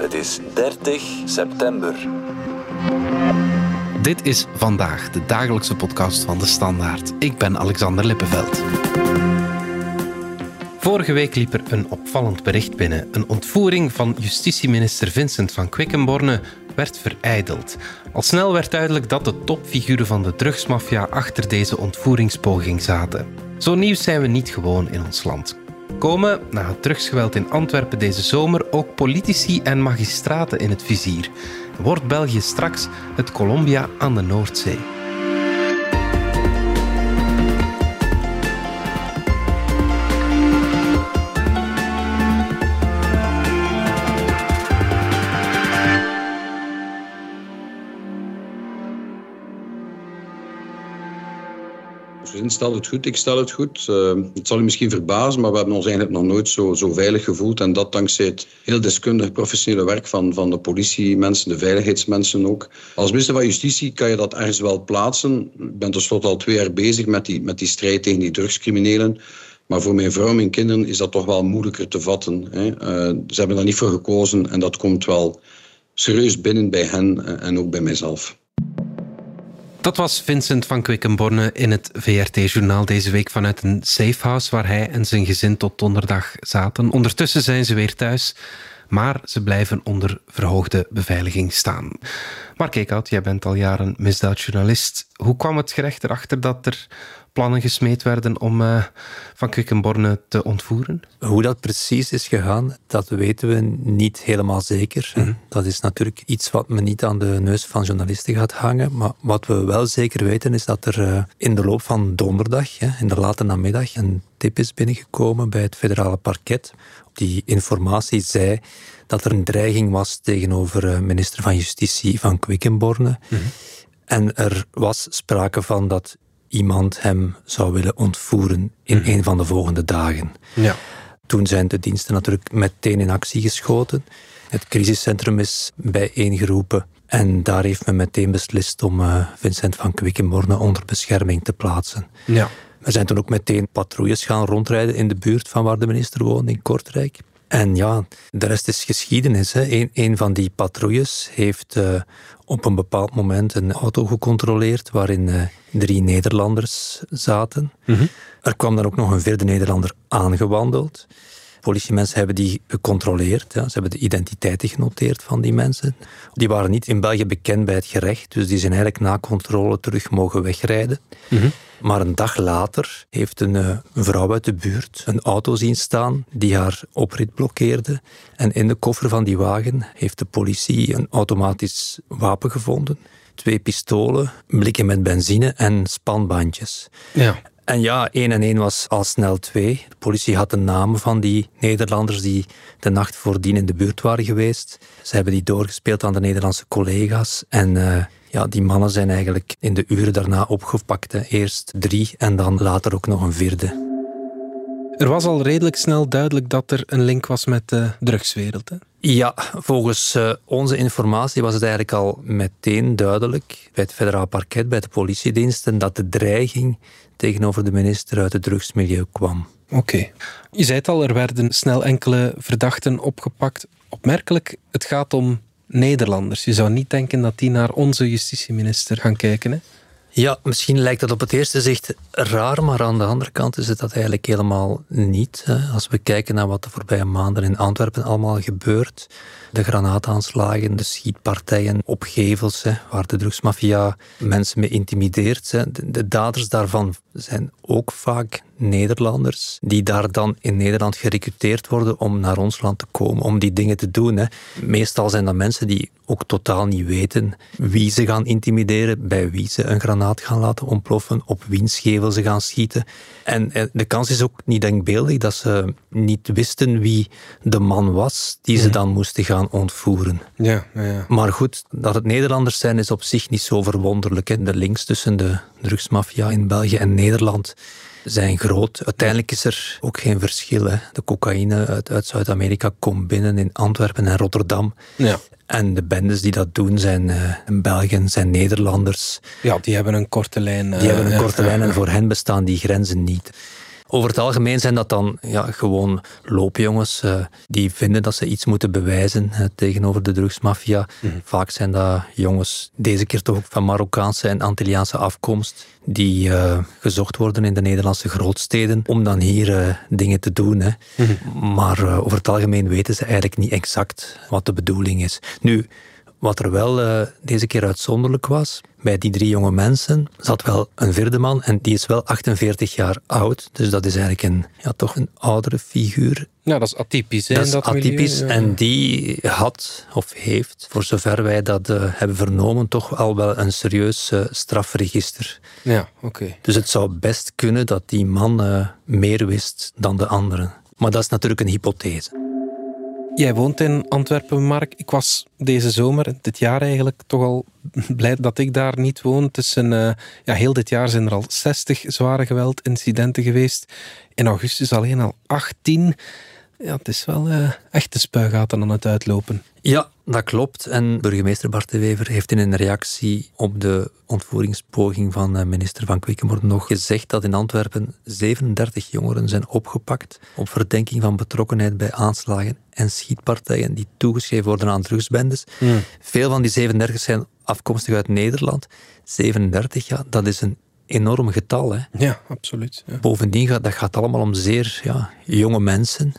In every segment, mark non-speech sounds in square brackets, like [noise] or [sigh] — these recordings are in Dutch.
Het is 30 september. Dit is vandaag de dagelijkse podcast van de Standaard. Ik ben Alexander Lippenveld. Vorige week liep er een opvallend bericht binnen. Een ontvoering van justitieminister Vincent van Quickenborne werd vereideld. Al snel werd duidelijk dat de topfiguren van de drugsmafia achter deze ontvoeringspoging zaten. Zo nieuws zijn we niet gewoon in ons land. Komen na het drugsgeweld in Antwerpen deze zomer ook politici en magistraten in het vizier? Wordt België straks het Colombia aan de Noordzee? Stel het goed, ik stel het goed. Uh, het zal u misschien verbazen, maar we hebben ons eigenlijk nog nooit zo, zo veilig gevoeld. En dat dankzij het heel deskundig professionele werk van, van de politiemensen, de veiligheidsmensen ook. Als minister van Justitie kan je dat ergens wel plaatsen. Ik ben tenslotte al twee jaar bezig met die, met die strijd tegen die drugscriminelen. Maar voor mijn vrouw en mijn kinderen is dat toch wel moeilijker te vatten. Hè. Uh, ze hebben daar niet voor gekozen en dat komt wel serieus binnen bij hen en ook bij mijzelf. Dat was Vincent van Quickenborne in het VRT-journaal deze week vanuit een safehouse waar hij en zijn gezin tot donderdag zaten. Ondertussen zijn ze weer thuis, maar ze blijven onder verhoogde beveiliging staan. Mark Eekhout, jij bent al jaren misdaadjournalist. Hoe kwam het gerecht erachter dat er plannen gesmeed werden om uh, Van Quickenborne te ontvoeren? Hoe dat precies is gegaan, dat weten we niet helemaal zeker. Mhm. Dat is natuurlijk iets wat me niet aan de neus van journalisten gaat hangen. Maar wat we wel zeker weten is dat er uh, in de loop van donderdag, in de late namiddag, een tip is binnengekomen bij het federale parket. Die informatie zei dat er een dreiging was tegenover uh, minister van Justitie van Quickenborne. Mhm. En er was sprake van dat iemand hem zou willen ontvoeren in mhm. een van de volgende dagen. Ja. Toen zijn de diensten natuurlijk meteen in actie geschoten. Het crisiscentrum is bijeengeroepen en daar heeft men meteen beslist om uh, Vincent van Quickenborne onder bescherming te plaatsen. Ja. Er zijn toen ook meteen patrouilles gaan rondrijden in de buurt van waar de minister woonde, in Kortrijk. En ja, de rest is geschiedenis. Hè. Een, van die patrouilles heeft uh, op een bepaald moment een auto gecontroleerd waarin uh, drie Nederlanders zaten. Mhm. Er kwam dan ook nog een vierde Nederlander aangewandeld. Politiemensen hebben die gecontroleerd. Ja. Ze hebben de identiteiten genoteerd van die mensen. Die waren niet in België bekend bij het gerecht, dus die zijn eigenlijk na controle terug mogen wegrijden. Mhm. Maar een dag later heeft een, eh, een, vrouw uit de buurt een auto zien staan die haar oprit blokkeerde. En in de koffer van die wagen heeft de politie een automatisch wapen gevonden. Twee pistolen, blikken met benzine en spanbandjes. Ja. En ja, één en één was al snel twee. De politie had de namen van die Nederlanders die de nacht voordien in de buurt waren geweest. Ze hebben die doorgespeeld aan de Nederlandse collega's. En uh, ja, die mannen zijn eigenlijk in de uren daarna opgepakt. Eerst drie en dan later ook nog een vierde. Er was al redelijk snel duidelijk dat er een link was met de drugswereld. Hè? Ja, volgens uh, onze informatie was het eigenlijk al meteen duidelijk bij het federaal parket, bij de politiediensten, dat de dreiging tegenover de minister uit het drugsmilieu kwam. Oké. Je zei het al, er werden snel enkele verdachten opgepakt. Opmerkelijk, het gaat om Nederlanders. Je zou niet denken dat die naar onze justitieminister gaan kijken. Hè? Ja, misschien lijkt dat op het eerste zicht raar, maar aan de andere kant is het dat eigenlijk helemaal niet. Als we kijken naar wat de voorbije maanden in Antwerpen allemaal gebeurt, de granaataanslagen, de schietpartijen op gevels, waar de drugsmafia mensen mee intimideert. De daders daarvan zijn ook vaak Nederlanders, die daar dan in Nederland gerecruiteerd worden om naar ons land te komen, om die dingen te doen. Meestal zijn dat mensen die ook totaal niet weten wie ze gaan intimideren, bij wie ze een granaat gaan laten ontploffen, op wiens gevel ze gaan schieten. En de kans is ook niet denkbeeldig dat ze niet wisten wie de man was die ze mhm. dan moesten gaan ontvoeren. Ja, ja, Maar goed, dat het Nederlanders zijn is op zich niet zo verwonderlijk. Hè. De links tussen de drugsmafia in België en Nederland zijn groot. Uiteindelijk is er ook geen verschil. Hè. De cocaïne uit, uit Zuid-Amerika komt binnen in Antwerpen en Rotterdam. Ja. En de bendes die dat doen zijn uh, Belgen, zijn Nederlanders. Ja, die hebben een korte lijn. die hebben een eh, korte lijn en voor hen bestaan die grenzen niet. Over het algemeen zijn dat dan ja, gewoon loopjongens uh, die vinden dat ze iets moeten bewijzen tegenover de drugsmafia. Mhm. Vaak zijn dat jongens, deze keer toch ook van Marokkaanse en Antilliaanse afkomst, die uh, gezocht worden in de Nederlandse grootsteden om dan hier dingen te doen. Hè. Mhm. Maar over het algemeen weten ze eigenlijk niet exact wat de bedoeling is. Nu, wat er wel uh, deze keer uitzonderlijk was, bij die drie jonge mensen zat wel een vierde man en die is wel 48 jaar oud. Dus dat is eigenlijk een, ja, toch een oudere figuur. Ja, dat is atypisch. Hè, dat is atypisch en die had of heeft, voor zover wij dat uh, hebben vernomen, toch al wel een serieus uh, strafregister. Ja, oké. Dus het zou best kunnen dat die man meer wist dan de anderen. Maar dat is natuurlijk een hypothese. Jij woont in Antwerpen, Mark. Ik was deze zomer, dit jaar eigenlijk, toch al [laughs] blij dat ik daar niet woon. Tussen, uh, ja, heel dit jaar zijn er al 60 zware geweldincidenten geweest. In augustus alleen al 18 ja, het is wel uh, echt de spuigaten aan het uitlopen. Ja, dat klopt. En burgemeester Bart de Wever heeft in een reactie op de ontvoeringspoging van eh, minister Van Quickenborne nog gezegd dat in Antwerpen 37 jongeren zijn opgepakt op verdenking van betrokkenheid bij aanslagen en schietpartijen die toegeschreven worden aan drugsbendes. Hmm. Veel van die 37 zijn afkomstig uit Nederland. 37, ja, dat is een enorm getal. Hè. Ja, absoluut. Ja. Bovendien gaat dat gaat allemaal om zeer ja, jonge mensen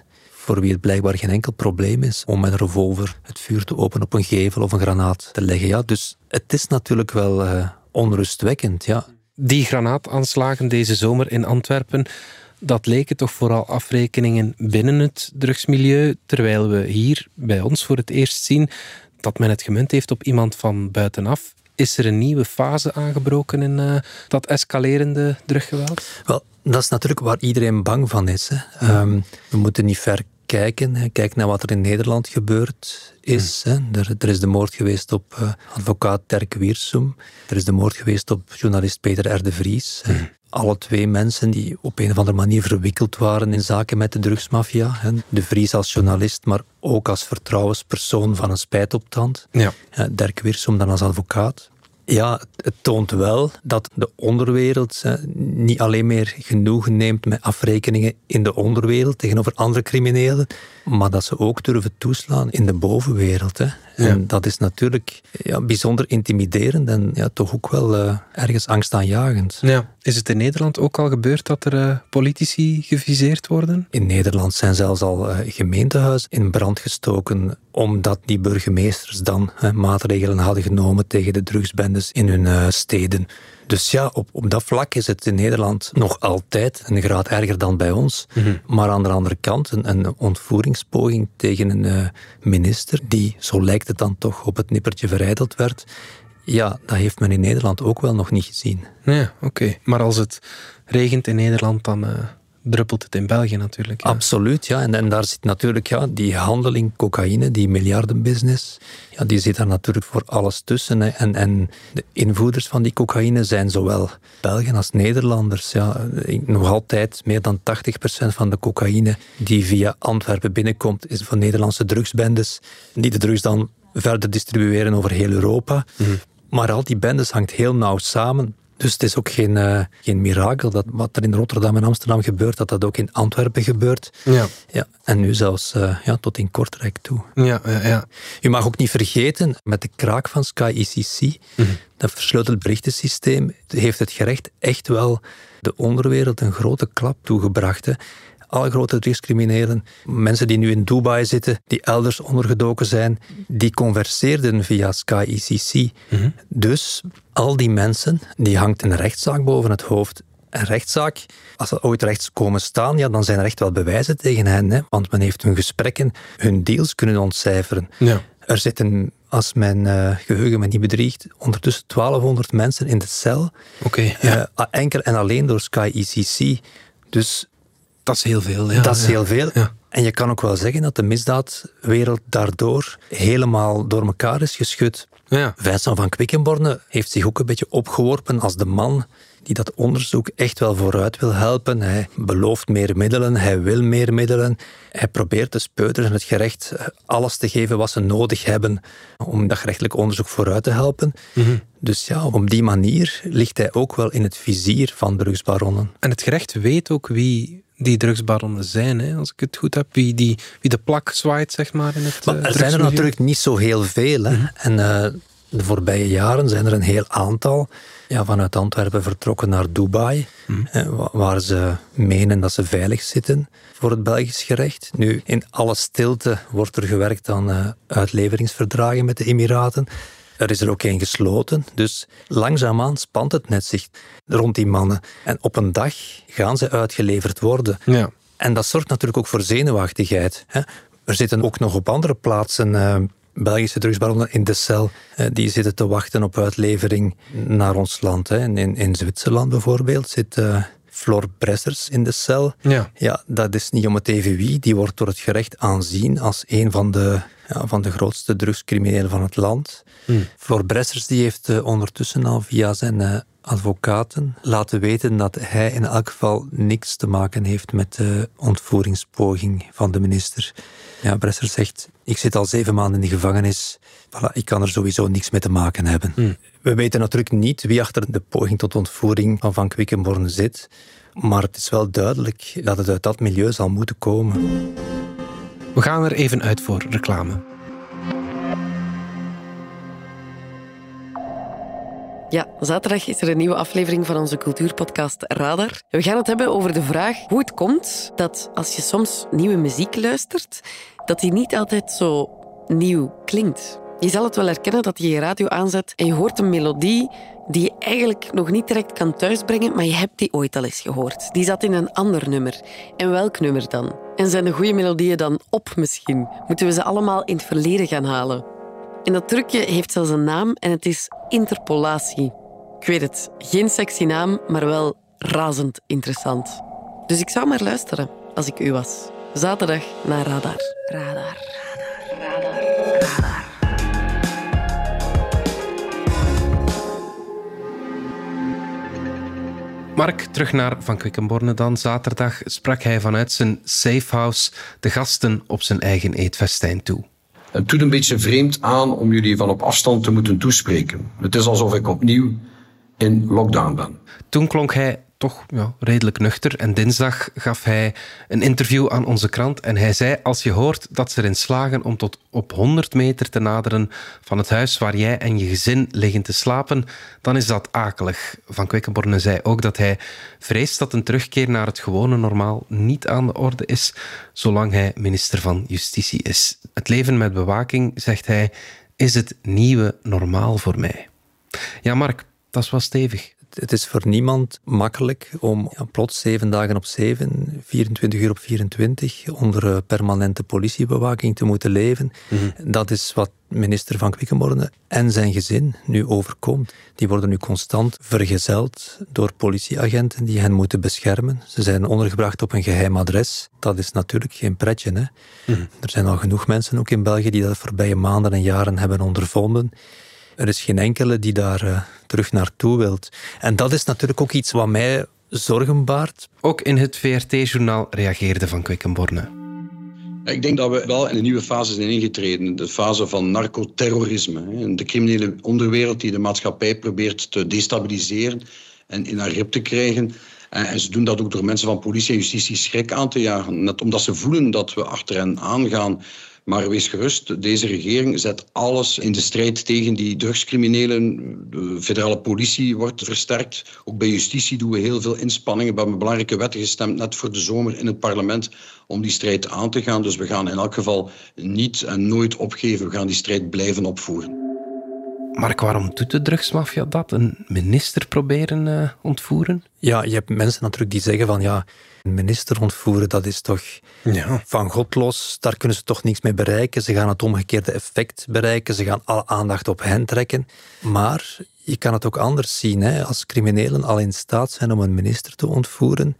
voor wie het blijkbaar geen enkel probleem is om met een revolver het vuur te openen op een gevel of een granaat te leggen. Ja, dus het is natuurlijk wel uh, onrustwekkend. Ja. Die granaataanslagen deze zomer in Antwerpen, dat leken toch vooral afrekeningen binnen het drugsmilieu, terwijl we hier bij ons voor het eerst zien dat men het gemunt heeft op iemand van buitenaf. Is er een nieuwe fase aangebroken in uh, dat escalerende druggeweld? Wel, dat is natuurlijk waar iedereen bang van is. Hè. Um, we moeten niet ver kijken. Kijk naar wat er in Nederland gebeurd is. Hè. Er, er, is de moord geweest op uh, advocaat Dirk Wiersum. Er is de moord geweest op journalist Peter R. de Vries. Alle twee mensen die op een of andere manier verwikkeld waren in zaken met de drugsmafia. De Vries als journalist, maar ook als vertrouwenspersoon van een spijtoptand. Ja. Dirk Wiersum dan als advocaat. Ja, het toont wel dat de onderwereld niet alleen meer genoegen neemt met afrekeningen in de onderwereld tegenover andere criminelen, maar dat ze ook durven toeslaan in de bovenwereld. Hè. En dat is natuurlijk ja, bijzonder intimiderend en ja, toch ook wel uh, ergens angstaanjagend. Ja. Is het in Nederland ook al gebeurd dat er uh, politici geviseerd worden? In Nederland zijn zelfs al uh, gemeentehuizen in brand gestoken omdat die burgemeesters dan maatregelen hadden genomen tegen de drugsbendes in hun steden. Dus ja, op, op dat vlak is het in Nederland nog altijd een graad erger dan bij ons. Mhm. Maar aan de andere kant, een, een ontvoeringspoging tegen een uh, minister, die, zo lijkt het dan toch, op het nippertje verijdeld werd. Ja, dat heeft men in Nederland ook wel nog niet gezien. Ja, oké. Maar als het regent in Nederland, dan... Uh druppelt het in België natuurlijk. Absoluut, ja. En, en daar zit natuurlijk ja, die handeling cocaïne, die miljardenbusiness, ja, die zit daar natuurlijk voor alles tussen. Hè. En, en de invoerders van die cocaïne zijn zowel Belgen als Nederlanders. Ja. Nog altijd meer dan 80% van de cocaïne die via Antwerpen binnenkomt, is van Nederlandse drugsbendes, die de drugs dan verder distribueren over heel Europa. Mhm. Maar al die bendes hangt heel nauw samen. Dus het is ook geen, uh, geen mirakel dat wat er in Rotterdam en Amsterdam gebeurt, dat dat ook in Antwerpen gebeurt. Ja. Ja, en nu zelfs uh, ja, tot in Kortrijk toe. Ja, ja, ja. U mag ook niet vergeten, met de kraak van Sky ECC, mm dat versleuteld berichtensysteem, heeft het gerecht echt wel de onderwereld een grote klap toegebracht. Hè alle grote drugscriminelen, mensen die nu in Dubai zitten, die elders ondergedoken zijn, die converseerden via Sky ECC. Mhm. Dus al die mensen, die hangt een rechtszaak boven het hoofd. Een rechtszaak, als ze ooit rechts komen staan, ja, dan zijn er echt wel bewijzen tegen hen. Hè? Want men heeft hun gesprekken, hun deals kunnen ontcijferen. Ja. Er zitten, als mijn uh, geheugen me niet bedriegt, ondertussen 1200 mensen in de cel. Oké. ja. uh, enkel en alleen door Sky ECC. Dus dat is heel veel. Ja, dat is heel veel. En je kan ook wel zeggen dat de misdaadwereld daardoor helemaal door elkaar is geschud. Ja. Vincent van Quickenborne heeft zich ook een beetje opgeworpen als de man die dat onderzoek echt wel vooruit wil helpen. Hij belooft meer middelen, hij wil meer middelen. Hij probeert de speuters en het gerecht alles te geven wat ze nodig hebben om dat gerechtelijk onderzoek vooruit te helpen. Mhm. Dus ja, op die manier ligt hij ook wel in het vizier van drugsbaronnen. En het gerecht weet ook wie die drugsbaronnen zijn, hè, als ik het goed heb. Wie, die, wie de plak zwaait, zeg maar. In het, maar er zijn er natuurlijk niet zo heel veel. Hè. Mhm. En uh, de voorbije jaren zijn er een heel aantal ja, vanuit Antwerpen vertrokken naar Dubai, mhm. waar ze menen dat ze veilig zitten voor het Belgisch gerecht. Nu, in alle stilte wordt er gewerkt aan uh, uitleveringsverdragen met de Emiraten. Er is er ook één gesloten, dus langzaamaan spant het net zich rond die mannen. En op een dag gaan ze uitgeleverd worden. Ja. En dat zorgt natuurlijk ook voor zenuwachtigheid. Hè. Er zitten ook nog op andere plaatsen uh, Belgische drugsbaronnen in de cel. Uh, die zitten te wachten op uitlevering naar ons land. Hè. In, in Zwitserland bijvoorbeeld zit uh, Flor Bressers in de cel. Ja. ja, dat is niet om het even wie. Die wordt door het gerecht aanzien als een van de, ja, van de grootste drugscriminelen van het land. Hmm. Flor Bressers die heeft uh, ondertussen al via zijn advocaten laten weten dat hij in elk geval niks te maken heeft met de ontvoeringspoging van de minister. Ja, Bresser zegt, ik zit al zeven maanden in de gevangenis, voilà, ik kan er sowieso niks mee te maken hebben. Hmm. We weten natuurlijk niet wie achter de poging tot ontvoering van Van Quickenborne zit, maar het is wel duidelijk dat het uit dat milieu zal moeten komen. We gaan er even uit voor reclame. Ja, zaterdag is er een nieuwe aflevering van onze cultuurpodcast Radar. We gaan het hebben over de vraag hoe het komt dat als je soms nieuwe muziek luistert, dat die niet altijd zo nieuw klinkt. Je zal het wel herkennen dat je je radio aanzet en je hoort een melodie die je eigenlijk nog niet direct kan thuisbrengen, maar je hebt die ooit al eens gehoord. Die zat in een ander nummer. En welk nummer dan? En zijn de goede melodieën dan op misschien? Moeten we ze allemaal in het verleden gaan halen? En dat trucje heeft zelfs een naam en het is interpolatie. Ik weet het, geen sexy naam, maar wel razend interessant. Dus ik zou maar luisteren als ik u was. Zaterdag naar Radar. Radar, radar, radar, radar. Mark, terug naar Van Quickenborne dan. Zaterdag sprak hij vanuit zijn safehouse de gasten op zijn eigen eetfestijn toe. Het doet een beetje vreemd aan om jullie van op afstand te moeten toespreken. Het is alsof ik opnieuw in lockdown ben. Toen klonk hij toch ja, redelijk nuchter. En dinsdag gaf hij een interview aan onze krant. En hij zei: Als je hoort dat ze erin slagen om tot op 100 meter te naderen van het huis waar jij en je gezin liggen te slapen, dan is dat akelig. Van Quickenborne zei ook dat hij vreest dat een terugkeer naar het gewone normaal niet aan de orde is, zolang hij minister van Justitie is. Het leven met bewaking, zegt hij, is het nieuwe normaal voor mij. Ja, Mark, dat is stevig het is voor niemand makkelijk om ja, plots zeven dagen op zeven, 24 uur op 24, onder permanente politiebewaking te moeten leven. Mhm. Dat is wat minister Van Quickenborne en zijn gezin nu overkomt. Die worden nu constant vergezeld door politieagenten die hen moeten beschermen. Ze zijn ondergebracht op een geheim adres. Dat is natuurlijk geen pretje. Hè? Mhm. Er zijn al genoeg mensen ook in België die dat voorbije maanden en jaren hebben ondervonden. Er is geen enkele die daar uh, terug naartoe wilt. En dat is natuurlijk ook iets wat mij zorgen baart. Ook in het VRT-journaal reageerde Van Quickenborne. Ik denk dat we wel in een nieuwe fase zijn ingetreden. De fase van narcoterrorisme. De criminele onderwereld die de maatschappij probeert te destabiliseren en in haar grip te krijgen. En ze doen dat ook door mensen van politie en justitie schrik aan te jagen. Net omdat ze voelen dat we achter hen aangaan. Maar wees gerust, deze regering zet alles in de strijd tegen die drugscriminelen. De federale politie wordt versterkt. Ook bij justitie doen we heel veel inspanningen. We hebben belangrijke wetten gestemd net voor de zomer in het parlement om die strijd aan te gaan. Dus we gaan in elk geval niet en nooit opgeven. We gaan die strijd blijven opvoeren. Mark, waarom doet de drugsmafia dat? Een minister proberen uh, ontvoeren? Ja, je hebt mensen natuurlijk die zeggen van ja, een minister ontvoeren, dat is toch ja. van God los. Daar kunnen ze toch niks mee bereiken. Ze gaan het omgekeerde effect bereiken. Ze gaan alle aandacht op hen trekken. Maar je kan het ook anders zien. Hè? Als criminelen al in staat zijn om een minister te ontvoeren,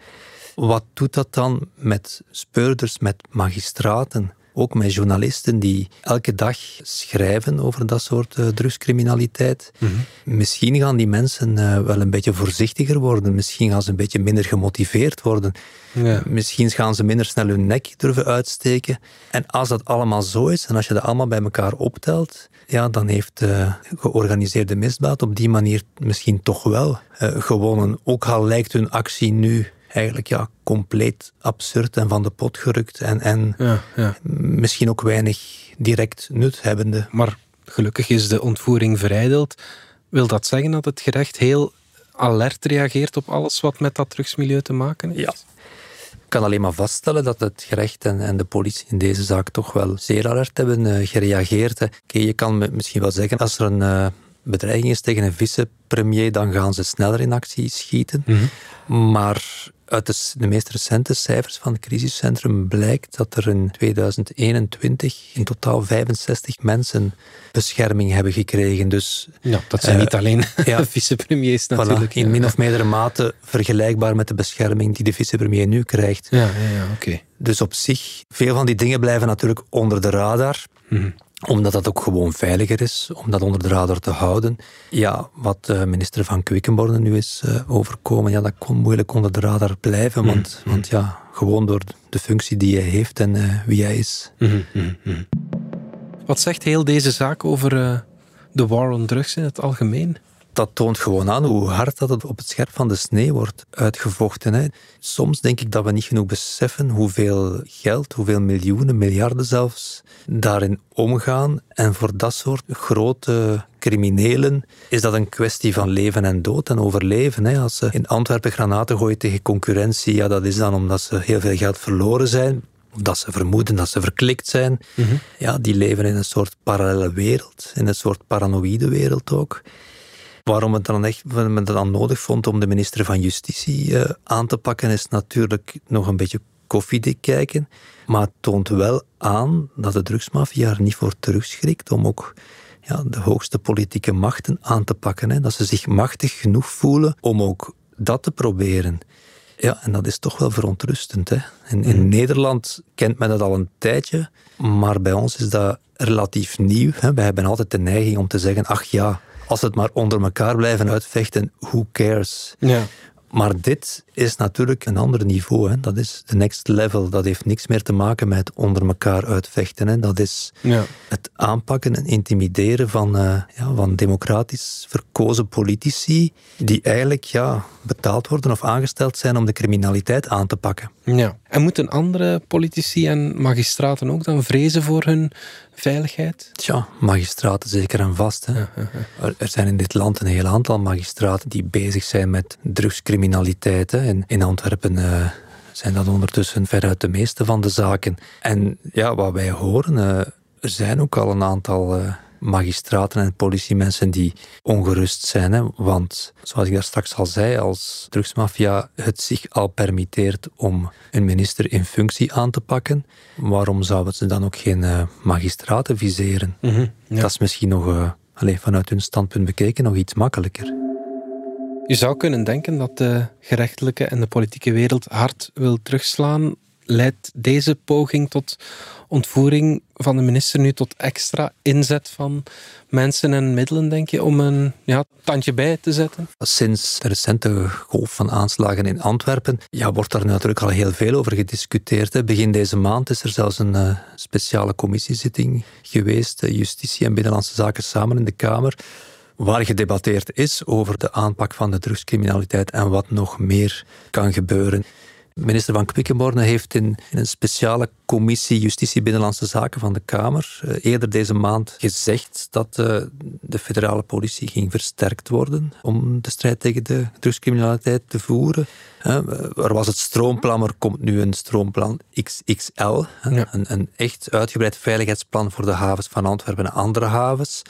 wat doet dat dan met speurders, met magistraten? Ook met journalisten die elke dag schrijven over dat soort uh, drugscriminaliteit. Mhm. Misschien gaan die mensen uh, wel een beetje voorzichtiger worden. Misschien gaan ze een beetje minder gemotiveerd worden. Ja. Misschien gaan ze minder snel hun nek durven uitsteken. En als dat allemaal zo is, en als je dat allemaal bij elkaar optelt, ja, dan heeft de georganiseerde misdaad op die manier misschien toch wel gewonnen. Ook al lijkt hun actie nu eigenlijk ja, compleet absurd en van de pot gerukt en, en Ja, ja. misschien ook weinig direct nut hebbende. Maar gelukkig is de ontvoering verijdeld. Wil dat zeggen dat het gerecht heel alert reageert op alles wat met dat drugsmilieu te maken heeft? Ja. Ik kan alleen maar vaststellen dat het gerecht en, en de politie in deze zaak toch wel zeer alert hebben uh, gereageerd. Hè. Okay, je kan misschien wel zeggen, als er een uh, bedreiging is tegen een vicepremier, dan gaan ze sneller in actie schieten. Mm -hmm. Maar uit de, de, meest recente cijfers van het crisiscentrum blijkt dat er in 2021 in totaal 65 mensen bescherming hebben gekregen. Dus, ja, dat zijn uh, niet alleen [laughs] ja, [laughs] vicepremiers natuurlijk. Voilà, in min of meerdere mate vergelijkbaar met de bescherming die de vicepremier nu krijgt. Ja, ja, ja oké. Okay. Dus op zich, veel van die dingen blijven natuurlijk onder de radar. Mm -hmm omdat dat ook gewoon veiliger is, om dat onder de radar te houden. Ja, wat uh, minister van Quickenborne nu is uh, overkomen, ja, dat kon moeilijk onder de radar blijven, want, mm. want ja, gewoon door de functie die hij heeft en uh, wie hij is. Mm -hmm. Wat zegt heel deze zaak over de war on drugs in het algemeen? Dat toont gewoon aan hoe hard dat het op het scherp van de snee wordt uitgevochten. Hè. Soms denk ik dat we niet genoeg beseffen hoeveel geld, hoeveel miljoenen, miljarden zelfs, daarin omgaan. En voor dat soort grote criminelen is dat een kwestie van leven en dood en overleven. Hè. Als ze in Antwerpen granaten gooien tegen concurrentie, ja, dat is dan omdat ze heel veel geld verloren zijn. Of dat ze vermoeden dat ze verklikt zijn. Mm -hmm. Ja, die leven in een soort parallele wereld, in een soort paranoïde wereld ook. Waarom het dan echt men het dan nodig vond om de minister van Justitie uh, aan te pakken, is natuurlijk nog een beetje koffiedik kijken. Maar het toont wel aan dat de drugsmafia er niet voor terugschrikt om ook ja, de hoogste politieke machten aan te pakken. Hè. Dat ze zich machtig genoeg voelen om ook dat te proberen. Ja, en dat is toch wel verontrustend. Hè. In, in mm. Nederland kent men dat al een tijdje, maar bij ons is dat relatief nieuw. Hè. Wij hebben altijd de neiging om te zeggen, ach ja, als het maar onder elkaar blijven uitvechten, who cares? Ja. Maar dit is natuurlijk een ander niveau. Hè. Dat is de next level. Dat heeft niks meer te maken met onder elkaar uitvechten. Hè. Dat is ja. het aanpakken en intimideren van, uh, ja, van democratisch verkozen politici die eigenlijk ja, betaald worden of aangesteld zijn om de criminaliteit aan te pakken. Ja. En moeten andere politici en magistraten ook dan vrezen voor hun veiligheid? Tja, magistraten zeker en vast. Hè. Ja, ja, er, er zijn in dit land een heel aantal magistraten die bezig zijn met drugscriminaliteit. Hè. In, in Antwerpen uh, zijn dat ondertussen veruit de meeste van de zaken. En ja, wat wij horen, uh, er zijn ook al een aantal uh, magistraten en politiemensen die ongerust zijn. Hè? Want, zoals ik daar straks al zei, als drugsmafia het zich al permitteert om een minister in functie aan te pakken, waarom zouden ze dan ook geen uh, magistraten viseren? Mm -hmm, ja. Dat is misschien nog, uh, allez, vanuit hun standpunt bekeken, nog iets makkelijker. Je zou kunnen denken dat de gerechtelijke en de politieke wereld hard wil terugslaan. Leidt deze poging tot ontvoering van de minister nu tot extra inzet van mensen en middelen, denk je, om een ja, tandje bij te zetten? Sinds de recente golf van aanslagen in Antwerpen ja, wordt daar natuurlijk al heel veel over gediscuteerd. Begin deze maand is er zelfs een uh, speciale commissiezitting geweest, Justitie en Binnenlandse Zaken samen in de Kamer waar gedebatteerd is over de aanpak van de drugscriminaliteit en wat nog meer kan gebeuren. Minister van Quickenborne heeft in, in, een speciale commissie Justitie Binnenlandse Zaken van de Kamer uh, eerder deze maand gezegd dat uh, de federale politie ging versterkt worden om de strijd tegen de drugscriminaliteit te voeren. Uh, er was het stroomplan, er komt nu een stroomplan XXL, ja. een, een echt uitgebreid veiligheidsplan voor de havens van Antwerpen en andere havens.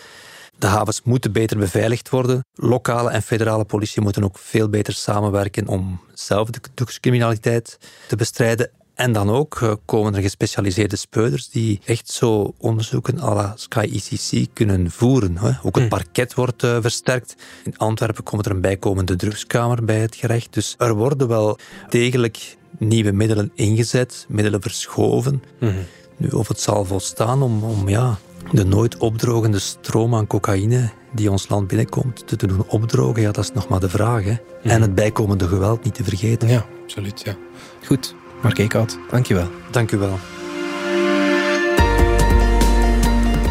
De havens moeten beter beveiligd worden. Lokale en federale politie moeten ook veel beter samenwerken om zelf de drugscriminaliteit te bestrijden. En dan ook uh, komen er gespecialiseerde speuders die echt zo onderzoeken à la Sky ICC kunnen voeren. Ook het parket wordt uh, versterkt. In Antwerpen komt er een bijkomende drugskamer bij het gerecht. Dus er worden wel degelijk nieuwe middelen ingezet, middelen verschoven. Mm -hmm. Nu, of het zal volstaan om, om ja, de nooit opdrogende stroom aan cocaïne die ons land binnenkomt te doen opdrogen, ja, dat is nog maar de vraag. Hè. En het bijkomende geweld niet te vergeten. Ja, absoluut. Ja. Goed, Mark Eekhout, dankjewel. Dank